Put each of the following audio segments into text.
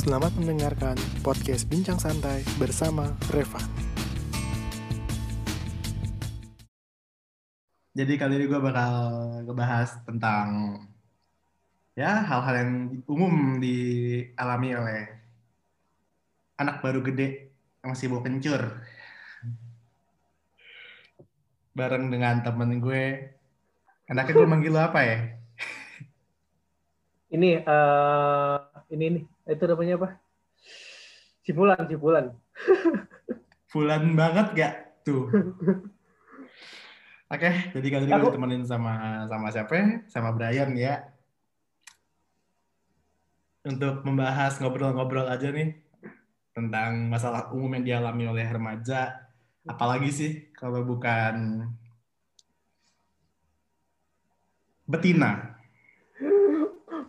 Selamat mendengarkan podcast Bincang Santai bersama Reva. Jadi kali ini gue bakal ngebahas tentang ya hal-hal yang umum dialami oleh anak baru gede yang masih mau kencur. Bareng dengan temen gue. Enaknya gue manggil lo apa ya? Ini eh ini nih itu namanya apa? Cipulan, cipulan. Fulan banget gak tuh? Oke, jadi kali ini Aku- ditemenin sama sama siapa? Sama Brian ya. Untuk membahas ngobrol-ngobrol aja nih tentang masalah umum yang dialami oleh remaja. Apalagi sih kalau bukan betina.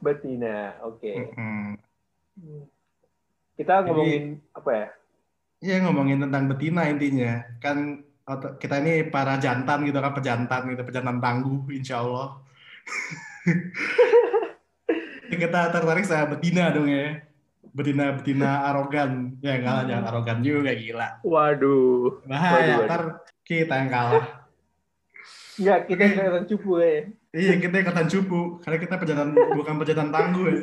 Betina, oke. Mm-mm. Kita ngomongin apa ya? Iya ngomongin tentang betina intinya. Kan kita ini para jantan gitu kan, pejantan gitu, pejantan tangguh insya Allah. kita tertarik sama betina dong ya. Betina-betina arogan. Ya enggak lah, jangan arogan juga, gila. Waduh. Bahaya, Waduh, ntar kita yang kalah. Enggak, kita yang kelihatan cupu ya. Iya, kita ikutan cupu. Karena kita pejantan, bukan pejantan tangguh ya.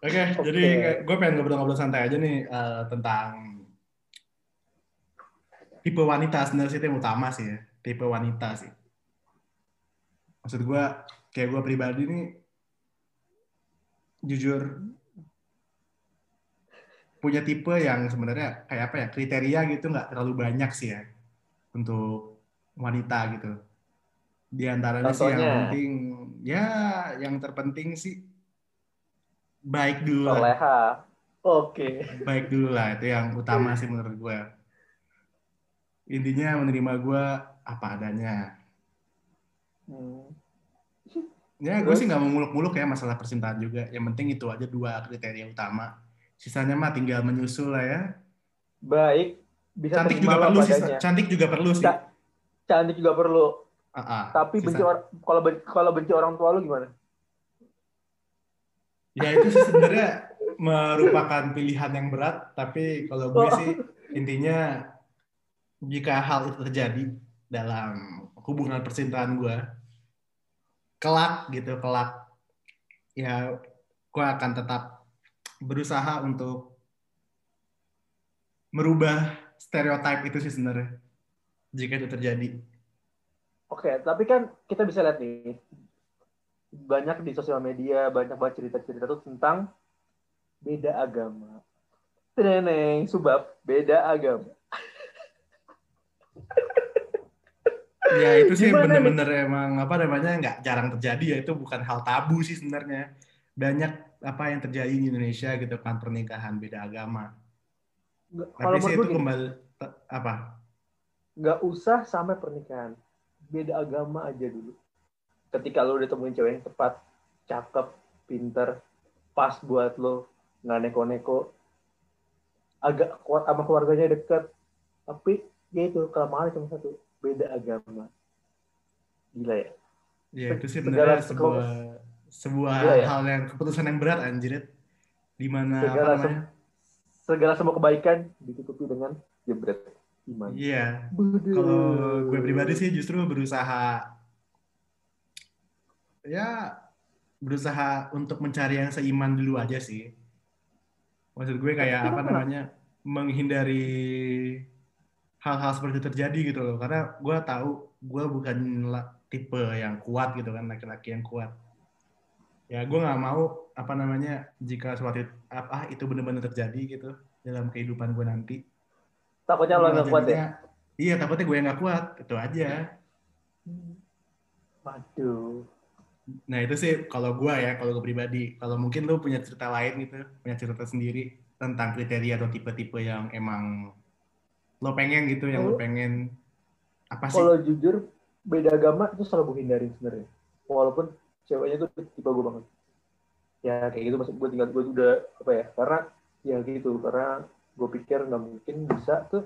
Oke, Oke. jadi gue pengen ngobrol-ngobrol santai aja nih eh, tentang tipe wanita sebenarnya sih yang utama sih ya. Tipe wanita sih. Maksud gue, kayak gue pribadi nih, jujur punya tipe yang sebenarnya kayak apa ya kriteria gitu nggak terlalu banyak sih ya untuk wanita gitu. Di antaranya sih yang penting ya yang terpenting sih baik dulu. Soleha. Oke. Baik dulu lah itu yang utama sih menurut gue. Intinya menerima gue apa adanya. Hmm. Ya gue sih nggak mau muluk-muluk ya masalah percintaan juga. Yang penting itu aja dua kriteria utama. Sisanya mah tinggal menyusul lah ya. Baik. Bisa Cantik juga perlu sih. Cantik juga perlu sih. Ca- Cantik juga perlu. Ah, ah. Tapi benci orang kalau ben- kalau benci orang tua lu gimana? Ya itu sih sebenarnya merupakan pilihan yang berat, tapi kalau gue Oh. sih intinya jika hal itu terjadi dalam hubungan percintaan gue, kelak gitu, kelak ya gue akan tetap berusaha untuk merubah stereotip itu sih sebenarnya jika itu terjadi. Oke, tapi kan kita bisa lihat nih banyak di sosial media banyak banget cerita-cerita tuh tentang beda agama. Teneng, subab beda agama. Ya itu sih bener-bener emang apa namanya nggak jarang terjadi ya itu bukan hal tabu sih sebenarnya banyak apa yang terjadi di Indonesia gitu kan pernikahan beda agama. Nggak- Tapi Kalau sih itu gini, kembali apa? nggak usah sampai pernikahan. Beda agama aja dulu. Ketika lo udah temuin cewek yang tepat, cakep, pinter, pas buat lo, nggak neko-neko, agak kuat sama keluarganya deket, tapi ya itu kelemahannya cuma satu, beda agama. Gila ya. Ya itu sih sebenarnya sebuah sebuah Iya, ya. hal yang keputusan yang berat anjir. Di mana Segala namanya? Segala semua kebaikan ditutupi dengan jebret iman. Iya. Buduh. Kalau gue pribadi sih justru berusaha ya berusaha untuk mencari yang seiman dulu aja sih. Maksud gue kayak apa kenapa? namanya menghindari hal-hal seperti itu terjadi gitu loh. Karena gue tahu gue bukan tipe yang kuat gitu kan laki-laki yang kuat. Ya gue nggak mau apa namanya jika suatu apa itu benar-benar terjadi gitu dalam kehidupan gue nanti. Takutnya lo nggak kuat ya? Iya, takutnya gue yang nggak kuat. Itu aja. Waduh. Nah, itu sih kalau gue ya, kalau gue pribadi. Kalau mungkin lu punya cerita lain gitu, punya cerita sendiri tentang kriteria atau tipe-tipe yang emang lo pengen gitu, yang lo pengen apa sih? Kalau jujur, beda agama itu selalu gue hindarin sebenarnya. Walaupun ceweknya tuh tipe gue banget. Ya kayak gitu maksud gue tinggal gue udah apa ya? Karena ya gitu karena gue pikir nggak mungkin bisa tuh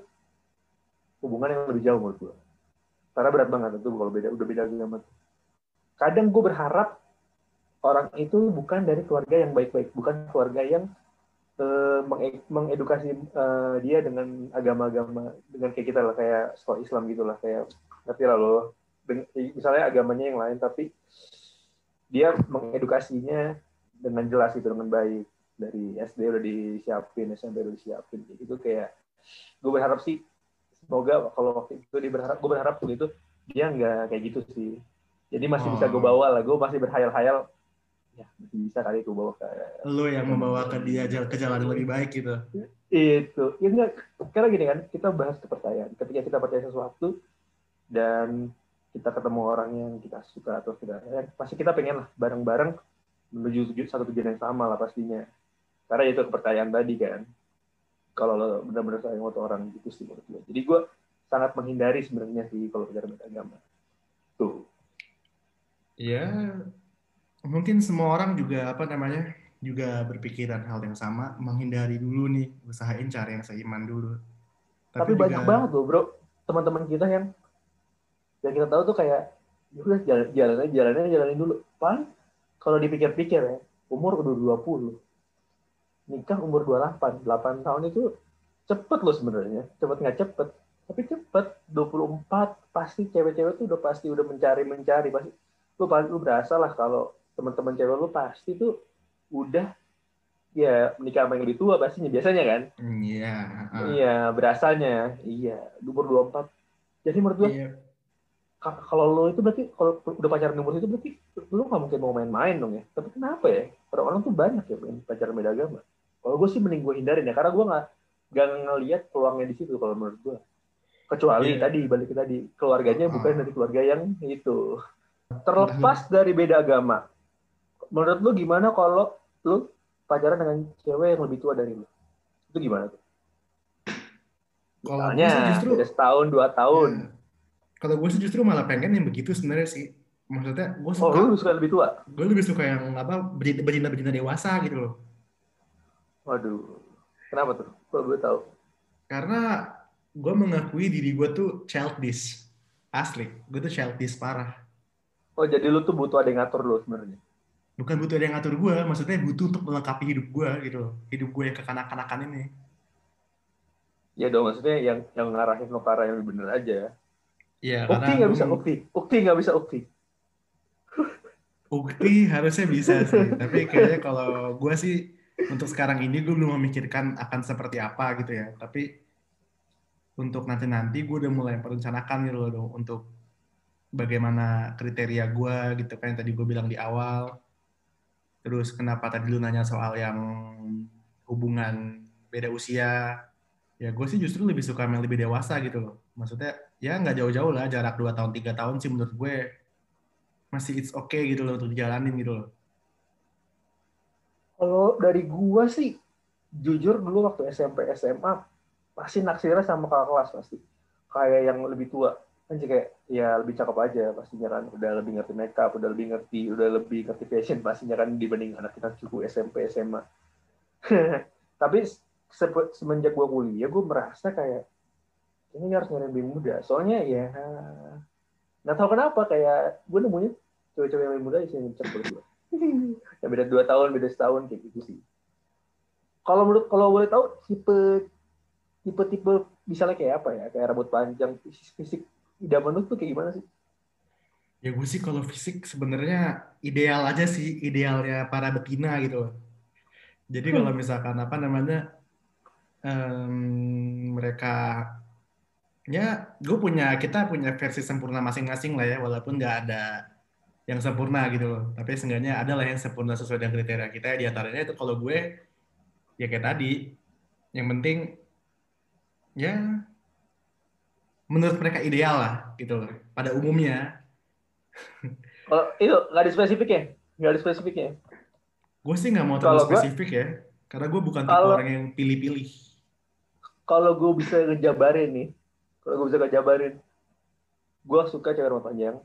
hubungan yang lebih jauh menurut gue. Karena berat banget itu kalau beda udah beda agama. Kadang gue berharap orang itu bukan dari keluarga yang baik-baik, bukan keluarga yang menge- mengedukasi eh, dia dengan agama-agama dengan kayak kita lah kayak sekolah Islam gitulah kayak ngerti lah lo. Den- misalnya agamanya yang lain tapi dia mengedukasinya dengan jelas gitu dengan baik. Dari SD udah disiapin SMP udah disiapin gitu kayak gue berharap sih semoga kalau waktu itu dia berharap gue berharap waktu itu dia nggak kayak gitu sih jadi masih bisa gue Oh. bawa lah. Gue masih berhayal-hayal. Ya masih bisa kali gue bawa ke Lo yang membawa ke dia ke jalan yang lebih baik gitu. itu. Ya enggak. Karena gini kan kita bahas kepercayaan. Ketika kita percaya sesuatu dan kita ketemu orang yang kita suka atau tidak ya, pasti kita pengen lah bareng-bareng menuju satu tujuan yang sama lah pastinya. Karena itu kepercayaan tadi kan. Kalau lo benar-benar sayang sama orang gitu sih menurut gue jadi gue sangat menghindari sebenarnya sih kalau bicara agama Ya, mungkin semua orang juga apa namanya juga berpikiran hal yang sama, menghindari dulu nih, usahain cari yang seiman dulu. tapi, banyak juga- banget loh bro. Teman-teman kita yang yang kita tahu tuh kayak ya udah jalan jalannya jalannya jalanin dulu. Pan kalau dipikir-pikir ya umur udah 20 nikah umur 28 8 tahun itu cepet loh sebenarnya. Cepet nggak cepet tapi cepet. 24 pasti cewek-cewek tuh udah pasti udah mencari mencari pasti lu pasti lu berasa lah kalau teman-teman cewek lu pasti tuh udah ya menikah sama yang lebih tua pastinya biasanya kan Iya. heeh. Iya, berasanya. Iya, umur 24. Jadi menurut gue, Iya. ka- kalau lo itu berarti, kalau udah pacaran umur itu berarti lo nggak mungkin mau main-main dong ya. Tapi kenapa ya? Orang-orang tuh banyak ya pacaran beda agama. Kalau gue sih mending gue hindarin ya, karena gue nggak nggak ngelihat peluangnya di situ kalau menurut gue. Kecuali Iya. tadi, balik ke tadi, keluarganya bukan Ah. dari keluarga yang itu. Terlepas dari beda agama, menurut lo gimana kalau lo pacaran dengan cewek yang lebih tua dari lo? Itu gimana tuh? Kalau Misalnya, justru beda setahun, dua tahun. Iya. Kalau gue sih justru malah pengen yang begitu sebenarnya sih. Maksudnya gue Oh, suka, lu suka lebih tua? gue lebih suka yang apa betina betina dewasa gitu loh. Waduh. Kenapa tuh? Gue tahu. Karena gue mengakui diri gue tuh childish. Asli, gue tuh childish parah. Oh, jadi lu tuh butuh ada yang ngatur lu sebenarnya. Bukan butuh ada yang ngatur gue, maksudnya butuh untuk melengkapi hidup gue gitu loh. Hidup gue yang kekanak-kanakan ini. Ya dong, maksudnya yang yang ngarahin lo ke arah yang bener aja. Iya, Ukti nggak bisa ukti. Ukti nggak bisa ukti. Ukti harusnya bisa sih, tapi kayaknya kalau gue sih untuk sekarang ini gue belum memikirkan akan seperti apa gitu ya. Tapi untuk nanti-nanti gue udah mulai merencanakan gitu loh untuk bagaimana kriteria gue gitu kan yang tadi gue bilang di awal. Terus kenapa tadi lu nanya soal yang hubungan beda usia? Ya gue sih justru lebih suka yang lebih dewasa gitu loh. Maksudnya ya nggak jauh-jauh lah jarak 2 tahun 3 tahun sih menurut gue masih it's okay gitu loh untuk dijalanin gitu loh. Kalau dari gua sih, jujur dulu waktu SMP SMA pasti naksirnya sama kakak kelas pasti. Kayak yang lebih tua. Kan sih kayak ya lebih cakep aja pastinya kan. Udah lebih ngerti makeup, udah lebih ngerti, udah lebih ngerti fashion pastinya kan dibanding anak kita cukup SMP SMA. Tapi se- semenjak gua kuliah, gua merasa kayak ini harus nyari lebih muda. Soalnya ya nggak tahu kenapa kayak gue nemunya cewek-cewek yang lebih muda yang cakep menurut gue. ya beda dua tahun, beda setahun kayak gitu sih. Kalau menurut kalau boleh tahu tipe tipe tipe misalnya kayak apa ya? Kayak rambut panjang, fisik, fisik idaman lu tuh kayak gimana sih? Ya gue sih kalau fisik sebenarnya ideal aja sih, idealnya para betina gitu loh. Jadi kalau misalkan apa namanya em, mereka ya gue punya kita punya versi sempurna masing-masing lah ya walaupun nggak ada yang sempurna gitu loh tapi seenggaknya ada lah yang sempurna sesuai dengan kriteria kita di antaranya itu kalau gue ya kayak tadi yang penting ya menurut mereka ideal lah gitu loh pada umumnya Kalau itu nggak ada spesifik ya? Nggak ada spesifik ya? gue sih nggak mau terlalu gua- spesifik ya karena gue bukan tipe orang yang pilih-pilih Kalau gue bisa ngejabarin nih, kalau gue bisa ngejabarin, gue suka cewek rambut panjang,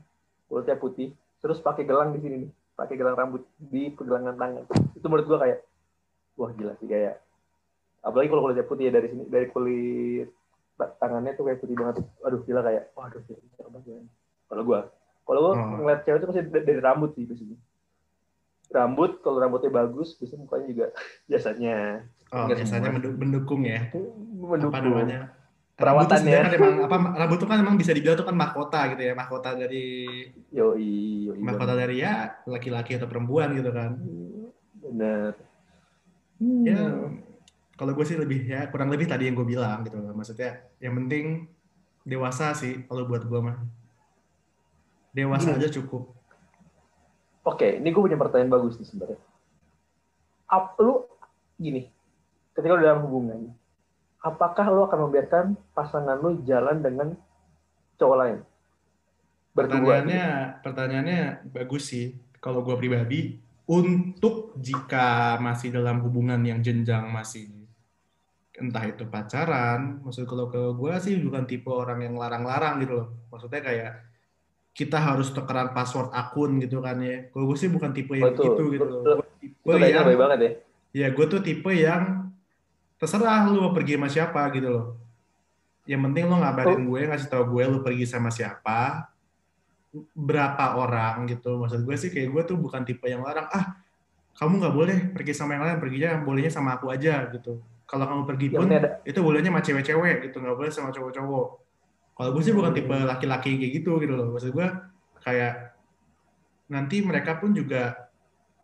kulitnya putih, terus pakai gelang di sini nih, pakai gelang rambut di pergelangan tangan. Itu menurut gue kayak, wah gila sih kayak. Apalagi kalau kulitnya putih ya dari sini, dari kulit tangannya tuh kayak putih banget. Aduh gila kayak, waduh gila, banget. Kalau gue, kalau gue Oh. ngeliat cewek itu pasti dari, dari rambut sih biasanya. rambut kalau rambutnya bagus bisa mukanya juga biasanya Oh, biasanya semua. mendu- mendukung ya. mendukung Apa namanya? Perawatan Rambut tuh sebenarnya ya. kan emang apa rambut itu kan emang bisa dibilang tuh kan mahkota gitu ya, mahkota dari yoi yoi mahkota dari ya laki-laki atau perempuan gitu kan. benar Ya Hmm. Kalau gue sih lebih ya kurang lebih tadi yang gue bilang gitu loh. Maksudnya yang penting dewasa sih kalau buat gue mah. Dewasa Hmm. aja cukup. oke ini gue punya pertanyaan bagus nih sebenarnya Ap, lu gini ketika lu dalam hubungan apakah lu akan membiarkan pasangan lu jalan dengan cowok lain berdua Pertanyaannya pertanyaannya bagus sih. Kalau gue pribadi untuk jika masih dalam hubungan yang jenjang masih entah itu pacaran, maksud kalau ke gue sih bukan tipe orang yang larang-larang gitu loh. Maksudnya kayak kita harus tukeran password akun gitu kan ya. Kalau gue sih bukan tipe yang Oh, itu- gitu gitu loh. Gue tipe yang banget ya ya gue tuh tipe yang terserah lu mau pergi sama siapa gitu loh. Yang penting lu ngabarin gue, ngasih tau gue lu pergi sama siapa, berapa orang gitu. Maksud gue sih kayak gue tuh bukan tipe yang larang, ah kamu nggak boleh pergi sama yang lain, perginya bolehnya sama aku aja gitu. Kalau kamu pergi pun ada. itu bolehnya sama cewek-cewek gitu, nggak boleh sama cowok-cowok. Kalau gue sih bukan tipe laki-laki kayak gitu gitu loh. Maksud gue kayak nanti mereka pun juga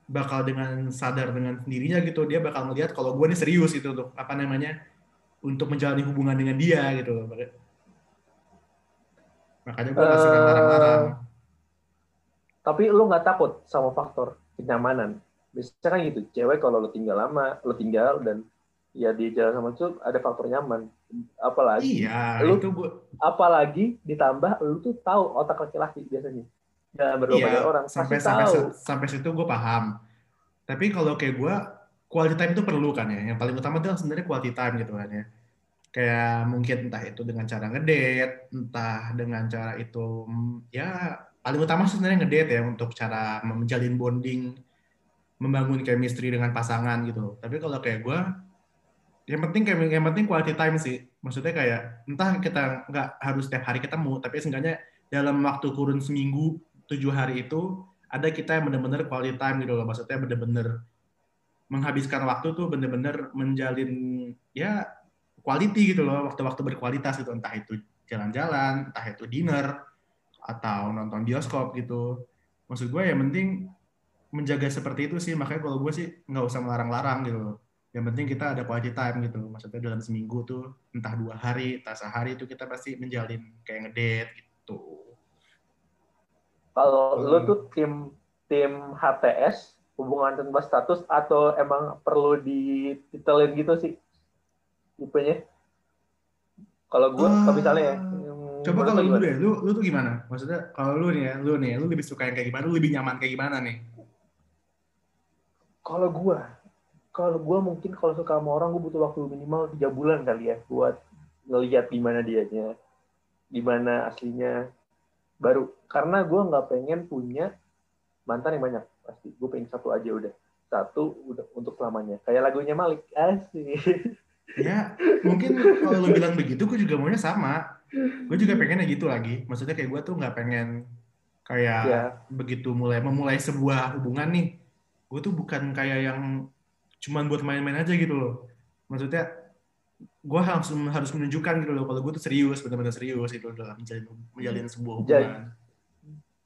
bakal dengan sadar dengan sendirinya gitu. Dia bakal ngelihat kalau gue nih serius gitu untuk apa namanya untuk menjalani hubungan dengan dia gitu loh. Makanya gue nggak suka Eh, larang-larang tapi lu nggak takut sama faktor kenyamanan? Biasanya kan gitu cewek kalau lu tinggal lama lu tinggal dan ya dia jalan sama cowok ada faktor nyaman. Apalagi iya lu- itu gue apalagi ditambah lu tuh tahu otak laki-laki biasanya. Dalam berdua iya orang sampai sampai tahu. sampai situ gue paham. Tapi kalau kayak gue quality time itu perlu kan ya. Yang paling utama itu sebenarnya quality time gitu kan ya. Kayak mungkin entah itu dengan cara ngedate entah dengan cara itu ya paling utama sebenarnya ngedate ya untuk cara menjalin bonding membangun chemistry dengan pasangan gitu. Tapi kalau kayak gue yang penting kayak yang penting quality time sih. Maksudnya kayak entah kita nggak harus setiap hari ketemu tapi seenggaknya dalam waktu kurun seminggu tujuh hari itu ada kita yang benar-benar quality time gitu loh. Maksudnya benar-benar menghabiskan waktu tuh benar-benar menjalin ya quality gitu loh. Waktu-waktu berkualitas gitu. Entah itu jalan-jalan entah itu dinner atau nonton bioskop gitu. Maksud gue yang penting menjaga seperti itu sih. Makanya kalau gue sih nggak usah melarang-larang gitu loh yang penting kita ada quality time gitu maksudnya dalam seminggu tuh entah dua hari entah sehari itu kita pasti menjalin kayak ngedate gitu kalau Hmm. lu tuh tim tim HTS hubungan tanpa status atau emang perlu dititelin gitu sih tipenya kalau gue Ah, kalau misalnya ya, Coba menurut kalau lu deh, lu lu tuh gimana? Maksudnya kalau lu nih ya, lu nih, ya, lu lebih suka yang kayak gimana? Lu lebih nyaman kayak gimana nih? Kalau gua, kalau gua mungkin kalau suka sama orang gua butuh waktu minimal tiga bulan kali ya buat ngelihat gimana dianya, gimana aslinya, baru. Karena gua nggak pengen punya mantan yang banyak pasti. Gue pengen satu aja udah, satu udah untuk selamanya. Kayak lagunya Malik, asik. Ya, mungkin kalau lu bilang begitu, gue juga maunya sama. Gue juga pengennya gitu lagi. Maksudnya kayak gue tuh nggak pengen kayak ya, begitu mulai memulai sebuah hubungan nih. Gue tuh bukan kayak yang cuman buat main-main aja gitu loh. Maksudnya gue harus harus menunjukkan gitu loh kalau gue tuh serius, benar-benar serius itu dalam menjalin, menjalin sebuah Jadi- hubungan.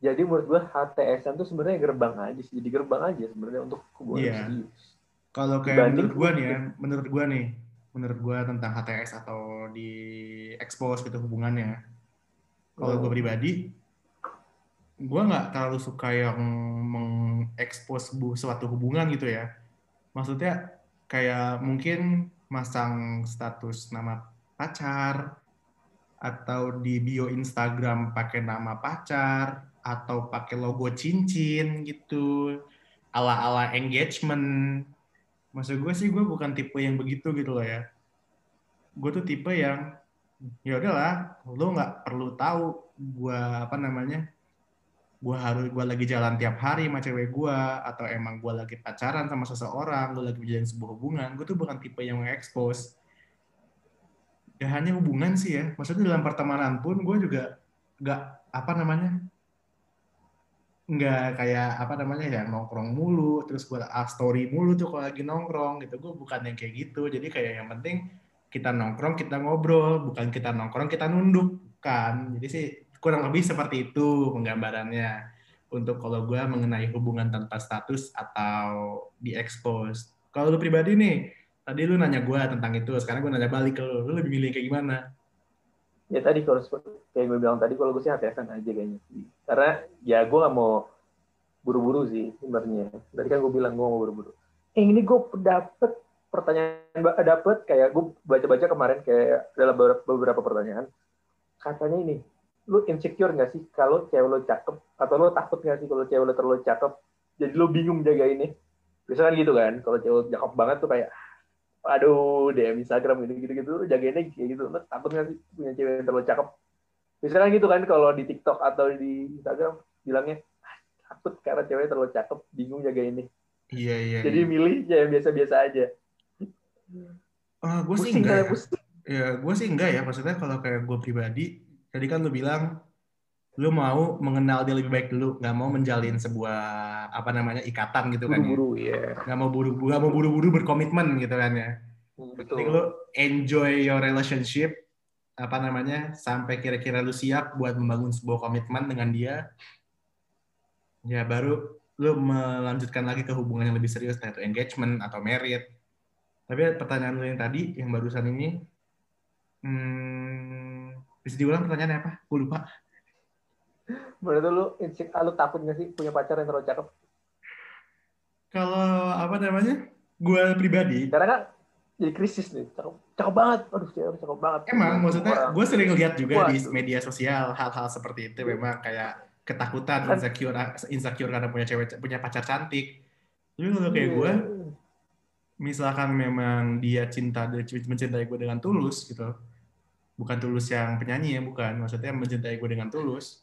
jadi menurut gua HTSan tuh sebenarnya gerbang aja sih, jadi gerbang aja sebenarnya untuk hubungan Iya. yang serius. Kalau kayak Dibanding- menurut gua nih ya, menurut gua nih, menurut gua tentang HTS atau di expose gitu hubungannya. Kalau gua Hmm. pribadi, gua nggak terlalu suka yang mengekspos suatu hubungan gitu ya. Maksudnya kayak mungkin masang status nama pacar atau di bio Instagram pakai nama pacar atau pakai logo cincin gitu ala-ala engagement. Maksud gue sih gue bukan tipe yang begitu gitu loh ya. Gue tuh tipe yang ya udahlah lo nggak perlu tahu gue apa namanya gue harus gue lagi jalan tiap hari sama cewek gue atau emang gue lagi pacaran sama seseorang gue lagi menjalin sebuah hubungan gue tuh bukan tipe yang mengekspos. Ya hanya hubungan sih ya. Maksudnya dalam pertemanan pun gue juga nggak apa namanya nggak kayak apa namanya ya nongkrong mulu terus gue up story mulu tuh kalau lagi nongkrong gitu. Gue bukan yang kayak gitu. Jadi kayak yang penting kita nongkrong kita ngobrol. Bukan kita nongkrong kita nunduk. Kan jadi sih kurang lebih seperti itu penggambarannya. Untuk kalau gue mengenai hubungan tanpa status atau di expose kalau lu pribadi nih tadi lu nanya gue tentang itu sekarang gue nanya balik ke lu. Lu lebih milih kayak gimana? Ya tadi kalau kayak gue bilang tadi kalau gue sih hati-hati aja kayaknya. Karena ya gue gak mau buru-buru sih sebenarnya. Tadi kan gue bilang gue mau buru-buru. Eh ini gue dapet pertanyaan dapet kayak gue baca-baca kemarin kayak dalam beberapa pertanyaan. Katanya ini lu insecure gak sih kalau cewek lo cakep? Atau lo takut gak sih kalau cewek lo terlalu cakep? Jadi lo bingung jaga ini biasanya kan gitu kan kalau cewek cakep banget tuh kayak aduh DM Instagram gitu gitu gitu jagainnya kayak gitu. Lo takut nggak sih punya cewek yang terlalu cakep? Misalnya gitu kan kalau di TikTok atau di Instagram bilangnya ah, takut karena cewek terlalu cakep bingung jaga ini iya iya jadi iya. milih yang biasa-biasa aja. Ah, gue sih enggak ya. Ya, gue sih enggak ya. Maksudnya kalau kayak gue pribadi, tadi kan lu bilang lu mau mengenal dia lebih baik dulu, nggak mau menjalin sebuah apa namanya ikatan gitu kan ya. buru-buru ya Nggak mau buru-buru, mau buru-buru berkomitmen gitu kan ya. Hmm, Jadi betul lu enjoy your relationship apa namanya sampai kira-kira lu siap buat membangun sebuah komitmen dengan dia. Ya baru lu melanjutkan lagi ke hubungan yang lebih serius, entah itu engagement atau married. Tapi pertanyaan lu yang tadi, yang barusan ini, hmm, bisa diulang pertanyaannya apa? Gue lupa. menurut lu insecure ah, lu takut nggak sih punya pacar yang terlalu cakep Kalau apa namanya? Gue pribadi, karena kan jadi krisis nih cakep cakep banget aduh cewek cakep banget emang maksudnya Orang. gue sering lihat juga di media sosial hal-hal seperti itu memang kayak ketakutan, Kan- insecure, insecure karena punya cewek punya pacar cantik. Tapi kalau kayak Iya. gue, misalkan memang dia cinta dia mencintai gue dengan tulus gitu bukan tulus yang penyanyi ya bukan. Maksudnya mencintai gue dengan tulus.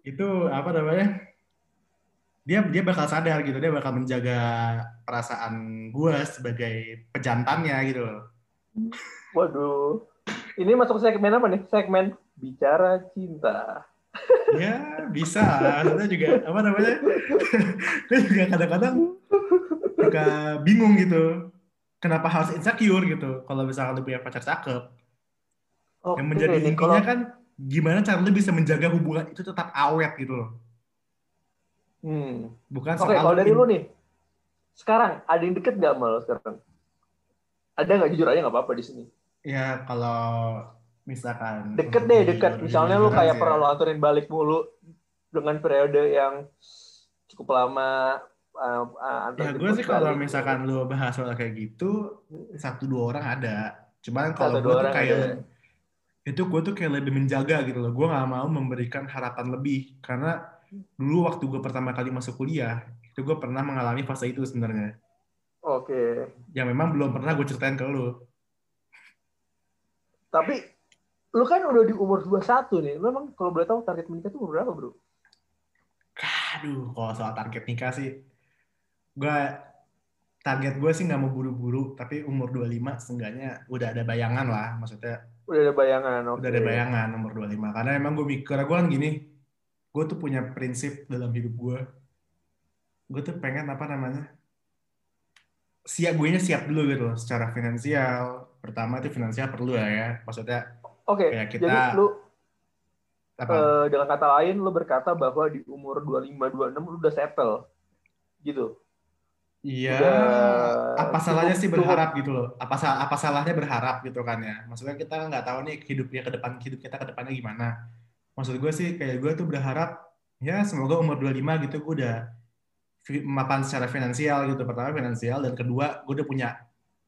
Itu apa namanya? Dia dia bakal sadar gitu. Dia bakal menjaga perasaan gue sebagai pejantannya gitu loh. Waduh. Ini masuk segmen apa nih? Segmen bicara cinta. Ya bisa. Maksudnya juga apa namanya? Gue juga kadang-kadang suka bingung gitu. Kenapa harus insecure gitu? Kalau misalkan lu punya pacar cakep Oke, yang menjadi intinya kalau- kan gimana cara lu bisa menjaga hubungan itu tetap awet gitu loh Hmm. bukan Oke, kalau dari lu nih, sekarang ada yang deket gak sama lo sekarang? Ada nggak jujur aja nggak apa-apa di sini. ya kalau misalkan Deket deh, deket. Misalnya lu kayak sih pernah ya. lu anterin balik mulu dengan periode yang cukup lama uh, uh, ya gue sih kalau misalkan lu bahas soal kayak gitu satu dua orang ada cuman kalau gue dua tuh kayak ada. Itu gue tuh kayak lebih menjaga gitu loh. Gue nggak mau memberikan harapan lebih. Karena dulu waktu gue pertama kali masuk kuliah itu gue pernah mengalami fase itu sebenarnya. Oke, yang memang belum pernah gue ceritain ke lu. Tapi lu kan udah di umur 21 nih. Lu emang kalau boleh tahu target menikah tuh umur berapa, Bro? aduh kalau soal target nikah sih gue target gue sih nggak mau buru-buru. Tapi umur 25 seenggaknya udah ada bayangan lah. Maksudnya Udah ada bayangan, oke. udah ada bayangan umur 25 karena emang gue mikir gue kan gini gue tuh punya prinsip dalam hidup gue gue tuh pengen apa namanya siap gue nya siap dulu gitu loh secara finansial pertama itu finansial perlu lah ya maksudnya Oke, Kayak kita- jadi lu apa eh, dengan kata lain lu berkata bahwa di umur 25 26 lu udah settle. Gitu. Iya udah apa cukup- salahnya sih cukup- berharap gitu loh apa sa- apa salahnya berharap gitu kan ya maksudnya kita nggak tahu nih hidupnya ke depan hidup kita ke depannya gimana maksud gue sih kayak gue tuh berharap ya semoga umur 25 gitu gue udah mapan secara finansial gitu pertama finansial dan kedua gue udah punya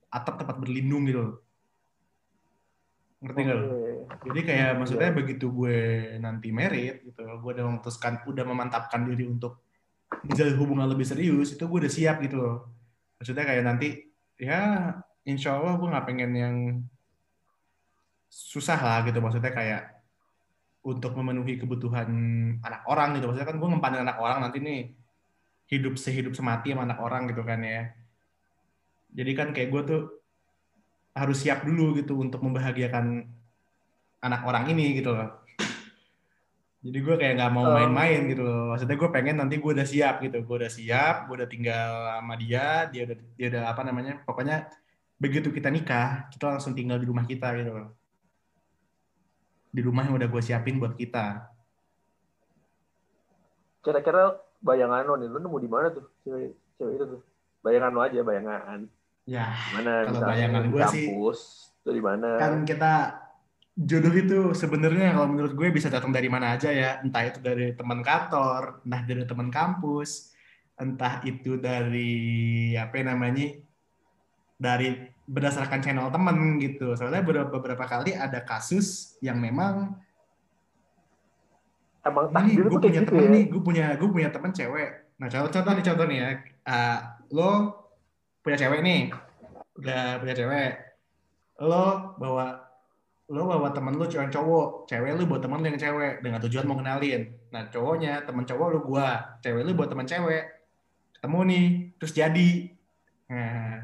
atap tempat berlindung gitu loh. ngerti nggak? Oke. Jadi kayak Iya. maksudnya begitu gue nanti merit gitu, gue udah memutuskan, udah memantapkan diri untuk menjalin hubungan lebih serius, itu gue udah siap gitu loh. Maksudnya kayak nanti, ya insya Allah gue nggak pengen yang susah lah gitu. Maksudnya kayak untuk memenuhi kebutuhan anak orang gitu. Maksudnya kan gue ngempanin anak orang nanti nih hidup sehidup semati sama anak orang gitu kan ya. Jadi kan kayak gue tuh harus siap dulu gitu untuk membahagiakan anak orang ini gitu loh. Jadi gue kayak nggak mau Oh. main-main gitu loh. Maksudnya gue pengen nanti gue udah siap gitu. Gue udah siap, gue udah tinggal sama dia, dia udah dia udah apa namanya? Pokoknya begitu kita nikah, kita langsung tinggal di rumah kita gitu loh. Di rumah yang udah gue siapin buat kita. Kira-kira bayangan lo nih, lo nemu di mana tuh cewek cewek itu tuh? Bayangan lo aja, bayangan. Ya, Mana Kalau bayangan gua sih, kampus, tuh di mana? kan kita jodoh itu sebenarnya kalau menurut gue bisa datang dari mana aja ya. Entah itu dari teman kantor entah dari teman kampus entah itu dari apa namanya dari berdasarkan channel temen gitu. Soalnya beberapa, beberapa kali ada kasus yang memang Emang ini gue punya gitu temen ya? nih gue punya gue punya temen cewek. Nah contoh contoh nih contoh nih ya. Ah, lo punya cewek nih. Udah punya cewek. Lo bawa lo bawa temen lo cewek cowok cewek lu buat temen lu yang cewek dengan tujuan mau kenalin. Nah cowoknya temen cowok lu gua cewek lu buat temen cewek. Ketemu nih terus jadi. Nah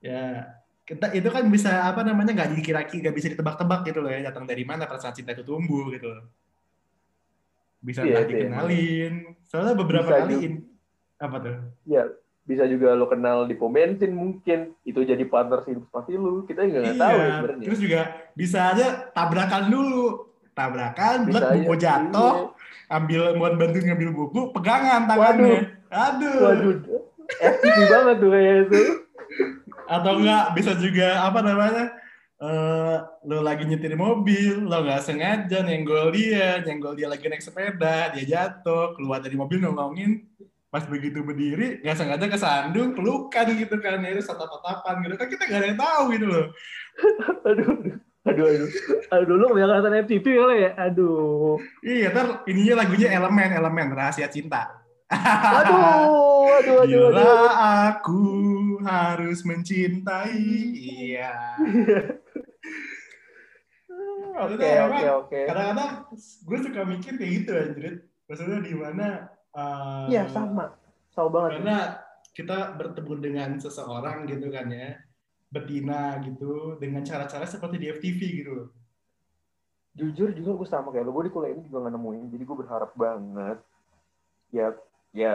ya kita itu kan bisa apa namanya nggak dikira-kira nggak bisa ditebak-tebak gitu loh ya datang dari mana perasaan cinta itu tumbuh gitu loh. Bisa Iya, entah itu dikenalin. Soalnya beberapa Bisa kali in- apa tuh? Ya, bisa juga lo kenal di pom bensin mungkin. Itu jadi partner hidup seperti lu. Kita nggak tahu ya Iya, sebenarnya. terus juga bisa aja tabrakan dulu tabrakan Bisa blek buku jatuh Iya. ambil mau bantu ngambil buku pegangan tangannya aduh Waduh, FTP banget tuh kayak itu. atau enggak bisa juga apa namanya eh lo lagi nyetir mobil lo nggak sengaja nyenggol dia nyenggol dia lagi naik sepeda dia jatuh keluar dari mobil ngomongin pas begitu berdiri nggak sengaja kesandung pelukan gitu kan ya itu tatap-tatapan gitu kan kita nggak ada yang tahu gitu loh Aduh, aduh, aduh. Aduh, lu kelihatan FTP kali ya? Aduh. iya ntar ininya lagunya elemen elemen rahasia cinta Aduh, aduh, aduh, Bila aduh. aku harus mencintai, iya. Oke, oke, oke. Kadang-kadang gue suka mikir kayak gitu anjir. Maksudnya di mana eh, Iya, sama. Sama banget. Karena kita bertemu dengan seseorang gitu kan ya, betina gitu dengan cara-cara seperti di FTV gitu loh. Jujur juga gue sama kayak lu. Gue di kuliah ini juga nggak nemuin. Jadi gue berharap banget ya ya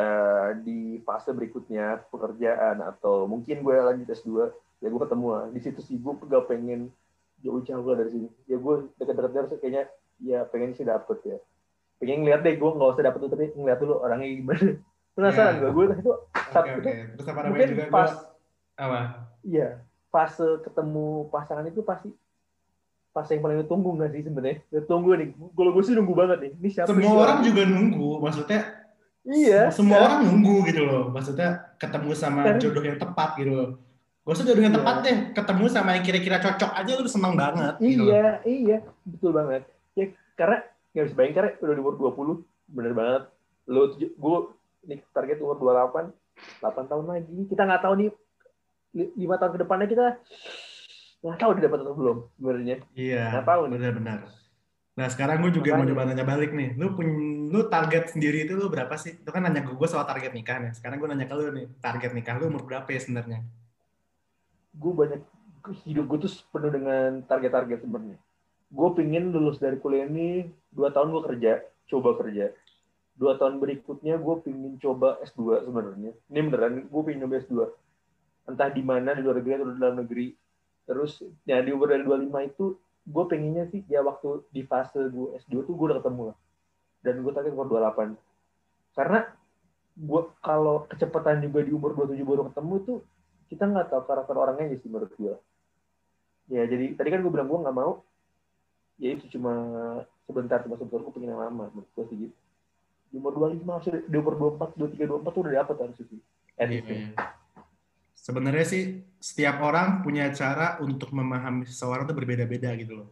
di fase berikutnya pekerjaan atau mungkin gue lanjut S2 ya gue ketemu lah di situ sih gue gak pengen jauh-jauh dari sini ya gue deket-deket dari kayaknya ya pengen sih dapet ya pengen ngeliat deh gue nggak usah dapet tuh tapi ngeliat dulu orangnya gimana penasaran Ya. gak gue itu Satu oke. itu Terus apa mungkin juga pas gue apa? iya fase ketemu pasangan itu pasti fase yang paling ditunggu nggak sih sebenarnya tunggu nih kalau gue sih nunggu banget nih ini siapa Semua orang juga nunggu, maksudnya iya semua orang nunggu gitu loh. Maksudnya ketemu sama Karena- jodoh yang tepat gitu loh. Gak usah jodoh yang Iya. tepat deh, ketemu sama yang kira-kira cocok aja lu seneng banget. gitu. Iya, iya, betul banget. Ya karena nggak bisa bayangin karena udah di umur 20, bener banget. Lo gue nih target umur 28, 8 tahun lagi. Kita nggak tahu nih li- lima tahun ke depannya kita nggak tahu dia dapat atau belum sebenarnya. Iya, Nggak tahu benar-benar. Nah sekarang gue juga mau Makanya. coba nanya balik nih. Lu pun lu target sendiri itu lu berapa sih? Itu kan nanya ke gue soal target nikah nih. Sekarang gue nanya ke lu nih, target nikah lu umur berapa ya sebenarnya? Gue banyak hidup gue tuh penuh dengan target-target sebenarnya. Gue pingin lulus dari kuliah ini dua tahun gue kerja, coba kerja. Dua tahun berikutnya gue pingin coba S2 sebenarnya. Ini beneran, gue pingin coba S2. Entah di mana, di luar negeri atau di dalam negeri. Terus, ya di umur dari 25 itu, gue pengennya sih, ya waktu di fase gue S2 tuh gue udah ketemu lah. Dan gue target umur 28. Karena gue kalau kecepatan juga di umur 27 baru ketemu tuh, kita nggak tahu karakter orangnya sih menurut gue. Ya jadi tadi kan gue bilang gue nggak mau, ya itu cuma sebentar cuma sebentar gue pengen yang lama menurut gue sih gitu. Di umur 25 harus di umur 24, 23, 24 tuh udah dapet harus sih. At least. Iya. Sebenarnya sih setiap orang punya cara untuk memahami seseorang tuh berbeda-beda gitu loh.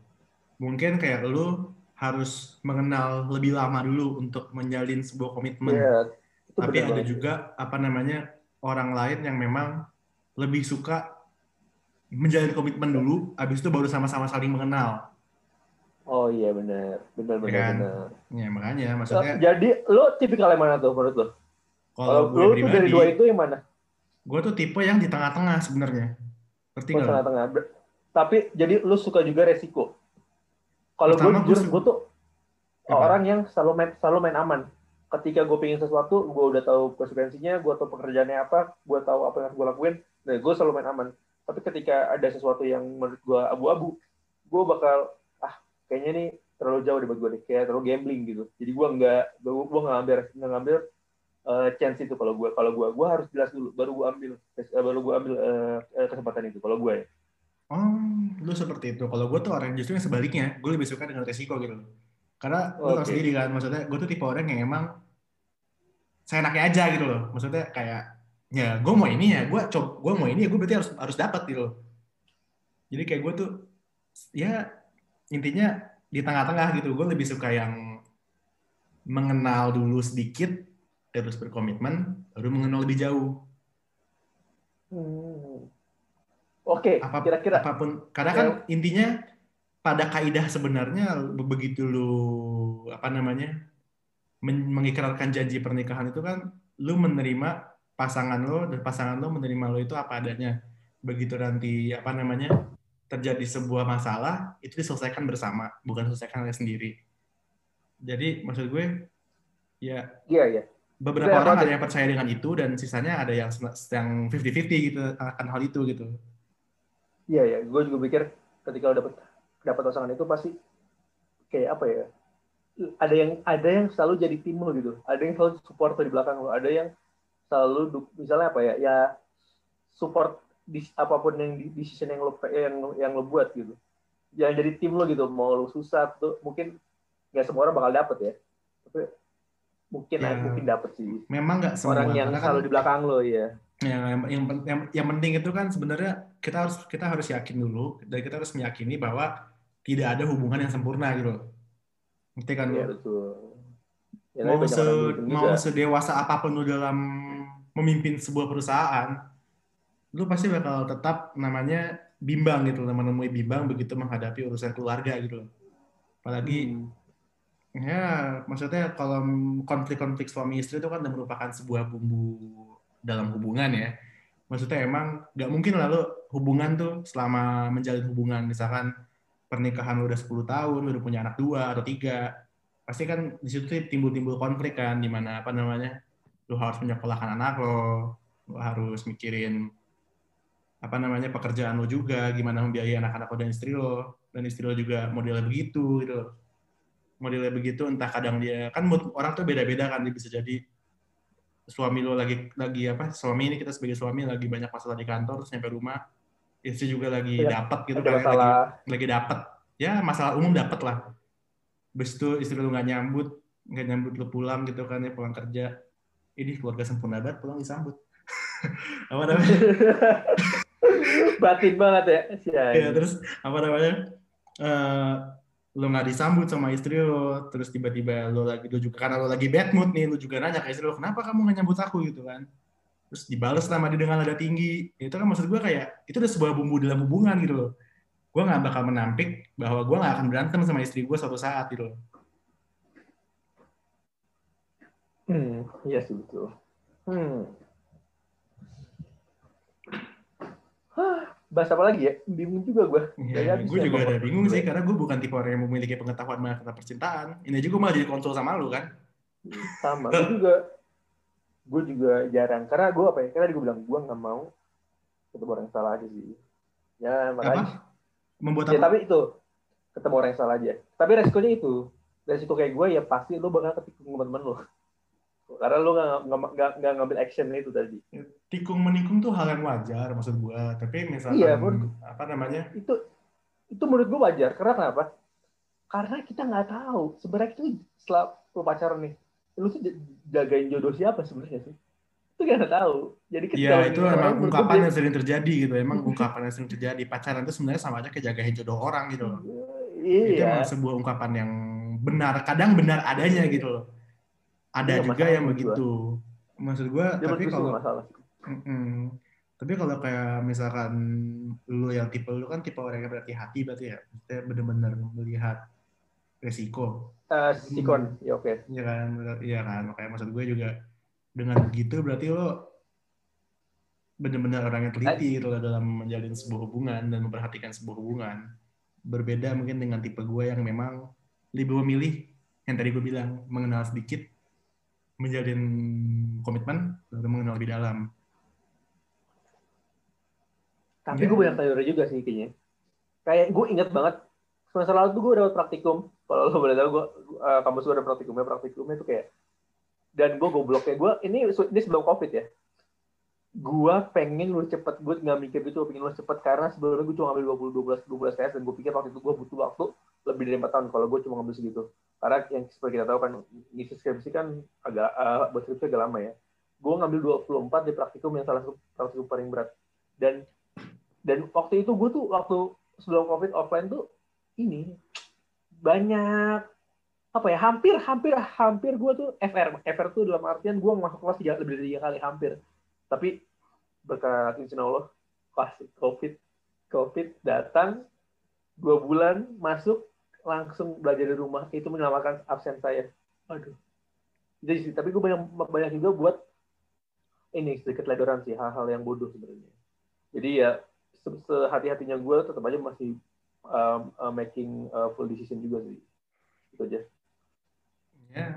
Mungkin kayak lu harus mengenal lebih lama dulu untuk menjalin sebuah komitmen. Iya, itu Tapi ada banget. juga apa namanya orang lain yang memang lebih suka menjalin komitmen dulu, habis itu baru sama-sama saling mengenal. Oh iya benar, benar benar Kan? benar. Ya makanya So, maksudnya jadi lo tipikal yang mana tuh menurut lo? kalau lo tuh dari dua itu yang mana? gue tuh tipe yang di tengah-tengah sebenarnya. Ngerti Oh, nggak? tengah-tengah. Tapi jadi lo suka juga resiko. Kalau gue jujur, gue tuh Apa? orang yang selalu main selalu main aman. Ketika gue pengen sesuatu, gue udah tahu konsekuensinya, gue tahu pekerjaannya apa, gue tahu apa yang harus gue lakuin, nah gue selalu main aman. Tapi ketika ada sesuatu yang menurut gue abu-abu, gue bakal kayaknya nih terlalu jauh di buat gue deh, kayak terlalu gambling gitu. Jadi gue nggak gue gue nggak ngambil nggak ngambil eh, chance itu kalau gue kalau gue gue harus jelas dulu baru gue ambil eh, baru gue ambil eh, eh, kesempatan itu kalau gue ya. Oh, lu seperti itu. Kalau gue tuh orang justru yang sebaliknya, gue lebih suka dengan resiko gitu. Karena lu tau Oke. sendiri kan, maksudnya gue tuh tipe orang yang emang seenaknya aja gitu loh. Maksudnya kayak, ya gue mau ini ya, gue coba, gue mau ini ya, gue berarti harus harus dapat gitu loh. Jadi kayak gue tuh, ya intinya di tengah-tengah gitu. Gue lebih suka yang mengenal dulu sedikit, terus berkomitmen, baru mengenal lebih jauh. Hmm. Oke, apa kira-kira apa pun karena kan intinya pada kaidah sebenarnya be- begitu lu apa namanya men- mengikrarkan janji pernikahan itu kan lu menerima pasangan lo dan pasangan lo menerima lo itu apa adanya begitu nanti apa namanya terjadi sebuah masalah itu diselesaikan bersama bukan diselesaikan oleh sendiri jadi maksud gue ya iya ya. beberapa orang ada yang percaya dengan itu dan sisanya ada yang yang 50-50 gitu akan hal itu gitu Iya ya, gue juga pikir ketika lo dapet dapat pasangan itu pasti kayak apa ya? Ada yang ada yang selalu jadi tim lo gitu, ada yang selalu support lo di belakang lo, ada yang selalu misalnya apa ya? Ya support di apa pun yang di decision yang lo yang yang lo buat gitu. Yang jadi tim lo gitu, mau lo susah tuh mungkin nggak semua orang bakal dapet ya, tapi mungkin Ya. mungkin dapet sih memang nggak semua orang yang kan- selalu di belakang lo ya. yang, yang, yang, yang penting itu kan sebenarnya kita harus kita harus yakin dulu dan kita harus meyakini bahwa tidak ada hubungan yang sempurna gitu. Ngerti kan lu? Iya betul. Ya, mau se gitu mau juga. sedewasa apa pun lu dalam memimpin sebuah perusahaan, lu pasti bakal tetap namanya bimbang gitu loh, menemui bimbang begitu menghadapi urusan keluarga gitu loh. Apalagi Hmm. ya maksudnya kalau konflik-konflik suami istri itu kan merupakan sebuah bumbu dalam hubungan ya maksudnya emang nggak mungkin lalu hubungan tuh selama menjalin hubungan misalkan pernikahan lu udah 10 tahun lu udah punya anak dua atau tiga pasti kan di situ timbul-timbul konflik kan di mana apa namanya lu harus menyekolahkan anak lo lu harus mikirin apa namanya pekerjaan lo juga gimana membiayai anak-anak lo dan istri lo. Dan istri lo juga modelnya begitu gitu loh. Modelnya begitu entah kadang dia kan mood orang tuh beda-beda kan dia bisa jadi suami lo lagi lagi apa suami ini kita sebagai suami lagi banyak masalah di kantor terus nyampe rumah istri juga lagi Iya, dapat gitu kan lagi lagi dapat ya masalah umum dapat lah. Habis itu istri lu nggak nyambut nggak nyambut lu pulang gitu kan ya pulang kerja. Ini keluarga sempurna banget pulang disambut. Apa namanya Batin banget ya. Si ya terus apa namanya? Eh lo nggak disambut sama istri lo terus tiba-tiba lo lagi lo juga karena lo lagi bad mood nih lo juga nanya ke istri lo kenapa kamu nggak nyambut aku? Gitu kan. Terus dibales sama dia dengan nada tinggi. Itu kan maksud gue kayak itu udah sebuah bumbu dalam hubungan gitu loh. Gue nggak bakal menampik bahwa gue nggak akan berantem sama istri gue suatu saat gitu loh. Hmm, iya sih betul. Hmm. Hah, bahas apa lagi ya? Bingung juga gue. Ya, gue ya juga ada bingung sih karena gue bukan tipe orang yang memiliki pengetahuan banyak tentang percintaan. Ini aja gue malah jadi kontrol sama lu kan. Sama. Gue juga, gue juga jarang. Karena gue apa ya? Karena gue bilang gue nggak mau ketemu orang yang salah aja sih. Ya makanya. Apa? Membuat Ya apa? tapi itu ketemu orang yang salah aja. Tapi resikonya itu, resiko kayak gue ya pasti lo bakal ketikung temen-temen lo. Karena lo nggak ngambil action itu tadi. Tikung menikung tuh hal yang wajar maksud gue. Tapi misalkan Iya, menurut- apa namanya? itu itu menurut gue wajar karena kenapa karena kita nggak tahu sebenarnya itu setelah lu pacaran nih lu tuh jagain jodoh siapa sebenarnya sih itu nggak tahu jadi ketika Ya itu emang ungkapan yang sering terjadi gitu. Emang ungkapan yang sering terjadi. Pacaran itu sebenarnya sama aja kayak jagain jodoh orang gitu loh. Itu iya emang sebuah ungkapan yang benar. Kadang benar adanya gitu loh. Ada Iya, juga yang menurut gua. begitu. Maksud gue, tapi kalau masalah Mm-mm. Tapi kalau kayak misalkan lu yang tipe lu kan tipe orang yang berhati-hati berarti ya, maksudnya benar-benar melihat resiko, Eh, sikon ya oke. Ya kan, iya kan, makanya maksud gue juga dengan begitu berarti lo benar-benar orang yang teliti gitu dalam menjalin sebuah hubungan dan memperhatikan sebuah hubungan. Berbeda mungkin dengan tipe gue yang memang lebih memilih yang tadi gue bilang mengenal sedikit menjalin komitmen baru mengenal lebih dalam Tapi Ya. gue banyak teori juga sih kayaknya. Kayak gue inget banget semester lalu tuh gue dapat praktikum. Kalau lo boleh tahu gue uh, kampus gue ada praktikumnya, praktikumnya tuh kayak dan gue gobloknya gue ini ini sebelum covid ya. Gue pengen lulus cepet, gue nggak mikir gitu, pengen lulus cepet karena sebelumnya gue cuma ngambil 20 12 12 tes dan gue pikir waktu itu gue butuh waktu lebih dari 4 tahun kalau gue cuma ngambil segitu. Karena yang seperti kita tahu kan ngisi skripsi kan agak uh, buat skripsi agak lama ya. Gue ngambil 24 di praktikum yang salah satu praktikum paling berat. Dan dan waktu itu gue tuh waktu sebelum covid offline tuh ini banyak apa ya hampir hampir hampir gue tuh FR FR tuh dalam artian gue masuk kelas tiga lebih dari tiga kali hampir. Tapi berkat izin Allah pas covid covid datang dua bulan masuk langsung belajar di rumah itu menyelamatkan absen saya. Aduh. Jadi sih tapi gue banyak banyak juga buat ini sedikit ledoran sih hal-hal yang bodoh sebenarnya. Jadi ya sehati-hatinya gue tetap aja masih um, uh, making uh, full decision juga sih. Itu aja. Ya.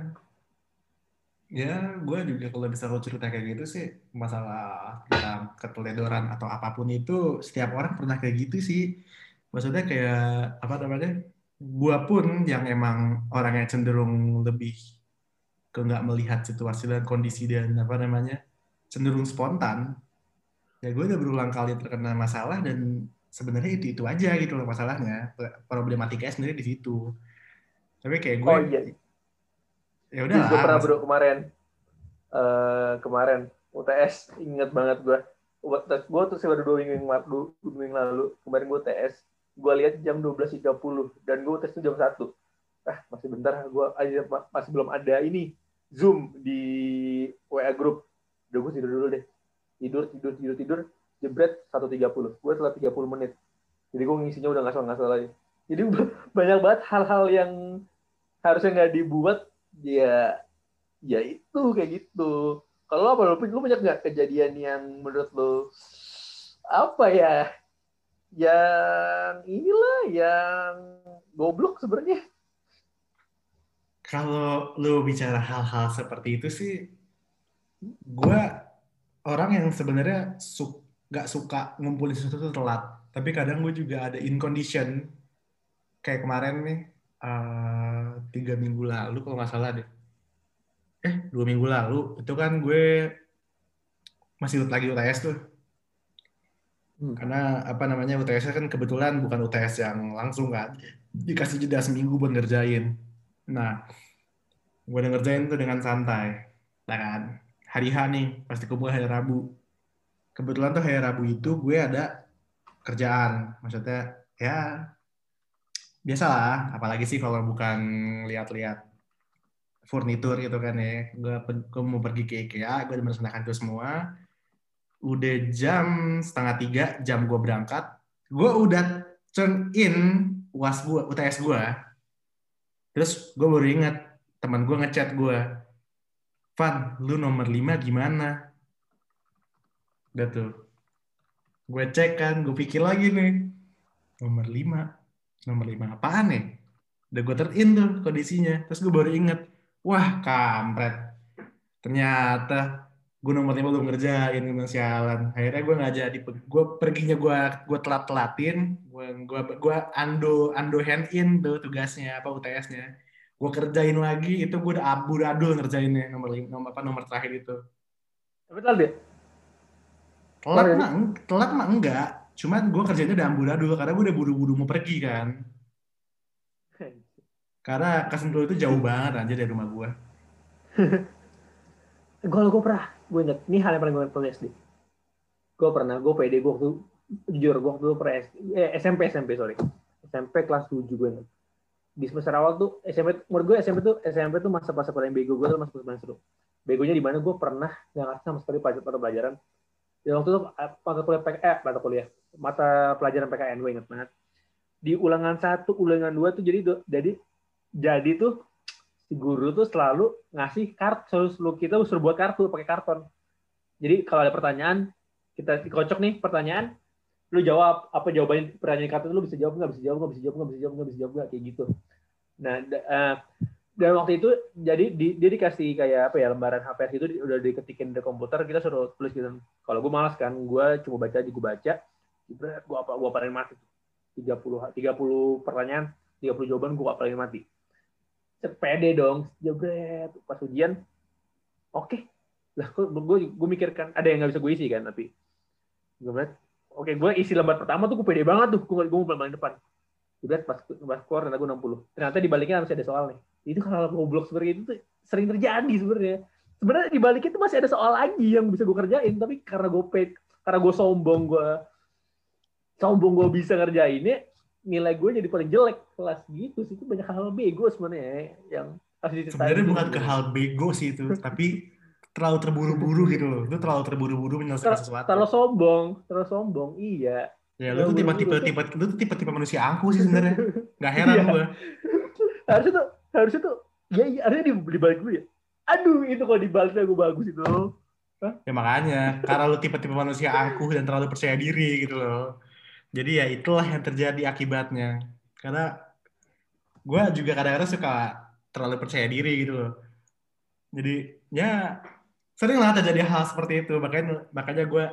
Ya gue juga kalau bisa kalau cerita kayak gitu sih masalah tentang keteledoran atau apa pun itu setiap orang pernah kayak gitu sih. Maksudnya kayak apa namanya gue pun yang emang orangnya cenderung lebih ke nggak melihat situasi dan kondisi dan apa namanya cenderung spontan ya gue udah berulang kali terkena masalah dan sebenarnya itu itu aja gitu loh masalahnya. Problematikanya sendiri di situ. Tapi kayak gue oh iya. Ya udah gue pernah bro kemarin. Eh kemarin. UTS inget banget gue gue tuh sih baru dua minggu yang lalu, dua minggu lalu. Kemarin gue TS gue lihat jam 12.30 dan gue tes tuh jam 1 ah masih bentar gue aja masih belum ada ini zoom di WA group. Udah gue tidur dulu deh tidur tidur tidur tidur jebret 1.30 gue telat 30 menit. Jadi gue ngisinya udah ngasal ngasal lagi. Jadi banyak banget hal-hal yang harusnya nggak dibuat ya ya itu kayak gitu. Kalau apa lu, lu banyak nggak kejadian yang menurut lu apa ya yang inilah yang goblok sebenarnya? Kalau lu bicara hal-hal seperti itu sih gue orang yang sebenarnya su gak suka ngumpulin sesuatu telat. Tapi kadang gue juga ada in condition. Kayak kemarin nih uh, tiga minggu lalu kalau nggak salah deh. Eh dua minggu lalu itu kan gue masih lagi UTS tuh. Hmm. karena apa namanya UTS kan kebetulan bukan UTS yang langsung kan. Dikasih jeda seminggu buat ngerjain. Nah gue udah ngerjain tuh dengan santai nah kan hari H nih pasti kumpul hari Rabu. Kebetulan tuh hari Rabu itu gue ada kerjaan. Maksudnya ya biasalah. Apalagi sih kalau bukan lihat-lihat furnitur gitu kan ya. Gue, gue mau pergi ke IKEA gue merencanakan itu semua. Udah jam setengah tiga jam gue berangkat gue udah turn in uas gue UTS gue terus gue baru ingat teman gue ngechat gue Van lu nomor 5 gimana udah tuh. Gue cek kan gue pikir lagi nih. Nomor 5 nomor 5 apaan nih udah gue turn in tuh kondisinya. Terus gue baru inget wah kampret. Ternyata gue nomor lima belum ngerjain memang sialan. Akhirnya gue nggak jadi gue perginya gue gue telat telatin gue gue gue ando ando hand in tuh tugasnya apa UTS-nya gue kerjain lagi itu gue udah abu adul ngerjainnya nomor nomor apa nomor terakhir itu. Tapi telat dia? Telat mah telat mah enggak. Cuman gue kerjanya udah amburadul karena gue udah buru-buru mau pergi kan. Karena Kasentul itu jauh banget aja dari rumah gue gue gue pernah gue inget ini hal yang paling gue pernah SD gue pernah gue pede gue waktu jujur gue waktu pernah eh, SMP SMP sorry. SMP kelas 7 gue inget di semester awal tuh SMP menurut gue SMP tuh SMP tuh masa-masa paling bego gue tuh masa paling seru. Begonya di mana gue pernah nggak ngasih sama sekali mata pelajaran. Dan waktu itu mata kuliah eh, mata kuliah mata pelajaran PKN gue inget banget. Di ulangan satu ulangan dua tuh jadi jadi jadi tuh si guru tuh selalu ngasih kartu lu kita suruh buat kartu pakai karton. Jadi kalau ada pertanyaan kita dikocok nih pertanyaan lu jawab apa jawabannya pertanyaan kartu lu bisa jawab nggak bisa jawab nggak bisa jawab nggak bisa jawab nggak bisa jawab nggak kayak gitu. Nah uh, dan waktu itu jadi di, dia dikasih kayak apa ya lembaran HPS itu di- udah diketikin di komputer kita suruh tulis gitu. Kalau gue malas kan gue cuma baca aja gue baca. Gue apa gue apalin mati. 30 30 pertanyaan 30 jawaban gue apalin mati. Sepede dong jebret. Pas ujian oke. Lah kok gue gue mikirkan ada yang nggak bisa gue isi kan tapi. Jebret oke gue isi lembar pertama tuh gue pede banget tuh. Gue gue mau paling depan. Jebret pas pas keluar ternyata gue 60 ternyata dibaliknya masih ada soal nih. Itu hal goblok seperti itu tuh sering terjadi sebenarnya. Sebenarnya di balik itu masih ada soal lagi yang bisa gue kerjain tapi karena gue pet karena gue sombong gue sombong gue bisa ngerjainnya nilai gue jadi paling jelek. Kelas gitu sih itu banyak hal bego sebenarnya yang harus diceritain Sebenarnya bukan ke hal bego sih itu, tapi terlalu terburu-buru gitu loh. Lu terlalu terburu-buru menyelesaikan Ter- sesuatu. terlalu sombong terlalu sombong iya Ya lu tuh tipe-tipe tipe lu tuh tipe-tipe manusia angkuh sih sebenarnya. Gak heran Iya. gue. harusnya tuh harusnya tuh ya, ya harusnya di, di balik gue ya aduh itu kalau dibaliknya gue bagus itu Ya makanya, karena lu tipe-tipe manusia angkuh dan terlalu percaya diri gitu loh. Jadi ya itulah yang terjadi akibatnya. Karena gue juga kadang-kadang suka terlalu percaya diri gitu loh. Jadi ya sering lah terjadi hal seperti itu. Makanya makanya gue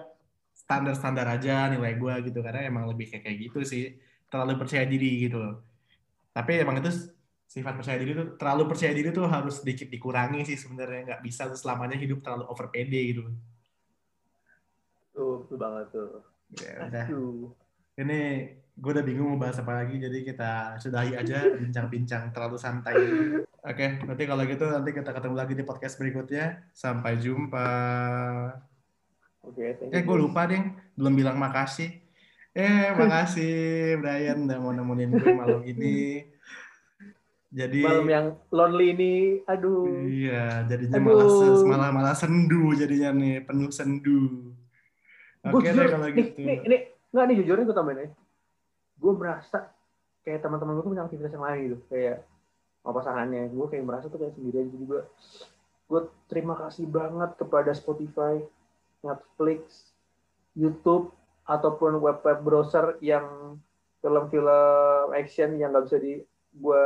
standar-standar aja nilai gue gitu. Karena emang lebih kayak kayak gitu sih. Terlalu percaya diri gitu loh. Tapi emang itu sifat percaya diri tuh terlalu percaya diri tuh harus sedikit dikurangi sih sebenarnya nggak bisa tuh selamanya hidup terlalu over pede gitu. tuh betul banget tuh Ya udah. aduh Ini gue udah bingung mau bahas apa lagi, jadi kita sudahi aja bincang-bincang terlalu santai. Oke, nanti kalau gitu nanti kita ketemu lagi di podcast berikutnya. Sampai jumpa. oke thank Eh, gue lupa deh, belum bilang makasih. Eh, makasih Brian udah mau nemenin gue malam ini. Jadi malam yang lonely ini aduh iya, jadinya Aduh. malah malah malah sendu jadinya nih, penuh sendu. Oke deh kalau nih, gitu. nih, nih, nggak nih jujurnya gue tambahin ya. Gue merasa kayak teman-teman gue tuh punya aktivitas yang lain gitu, kayak sama pasangannya. Gue kayak merasa tuh kayak sendirian gitu juga. Gue terima kasih banget kepada Spotify, Netflix, YouTube, ataupun web-web browser yang film-film action yang nggak bisa di gue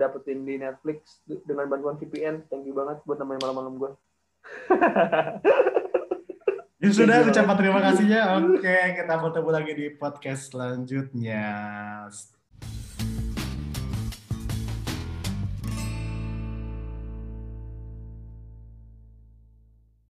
dapetin di Netflix dengan bantuan VPN. Thank you banget buat nemenin malam-malam gue. Ya sudah, you. ucapan terima kasihnya. Oke, kita bertemu lagi di podcast selanjutnya.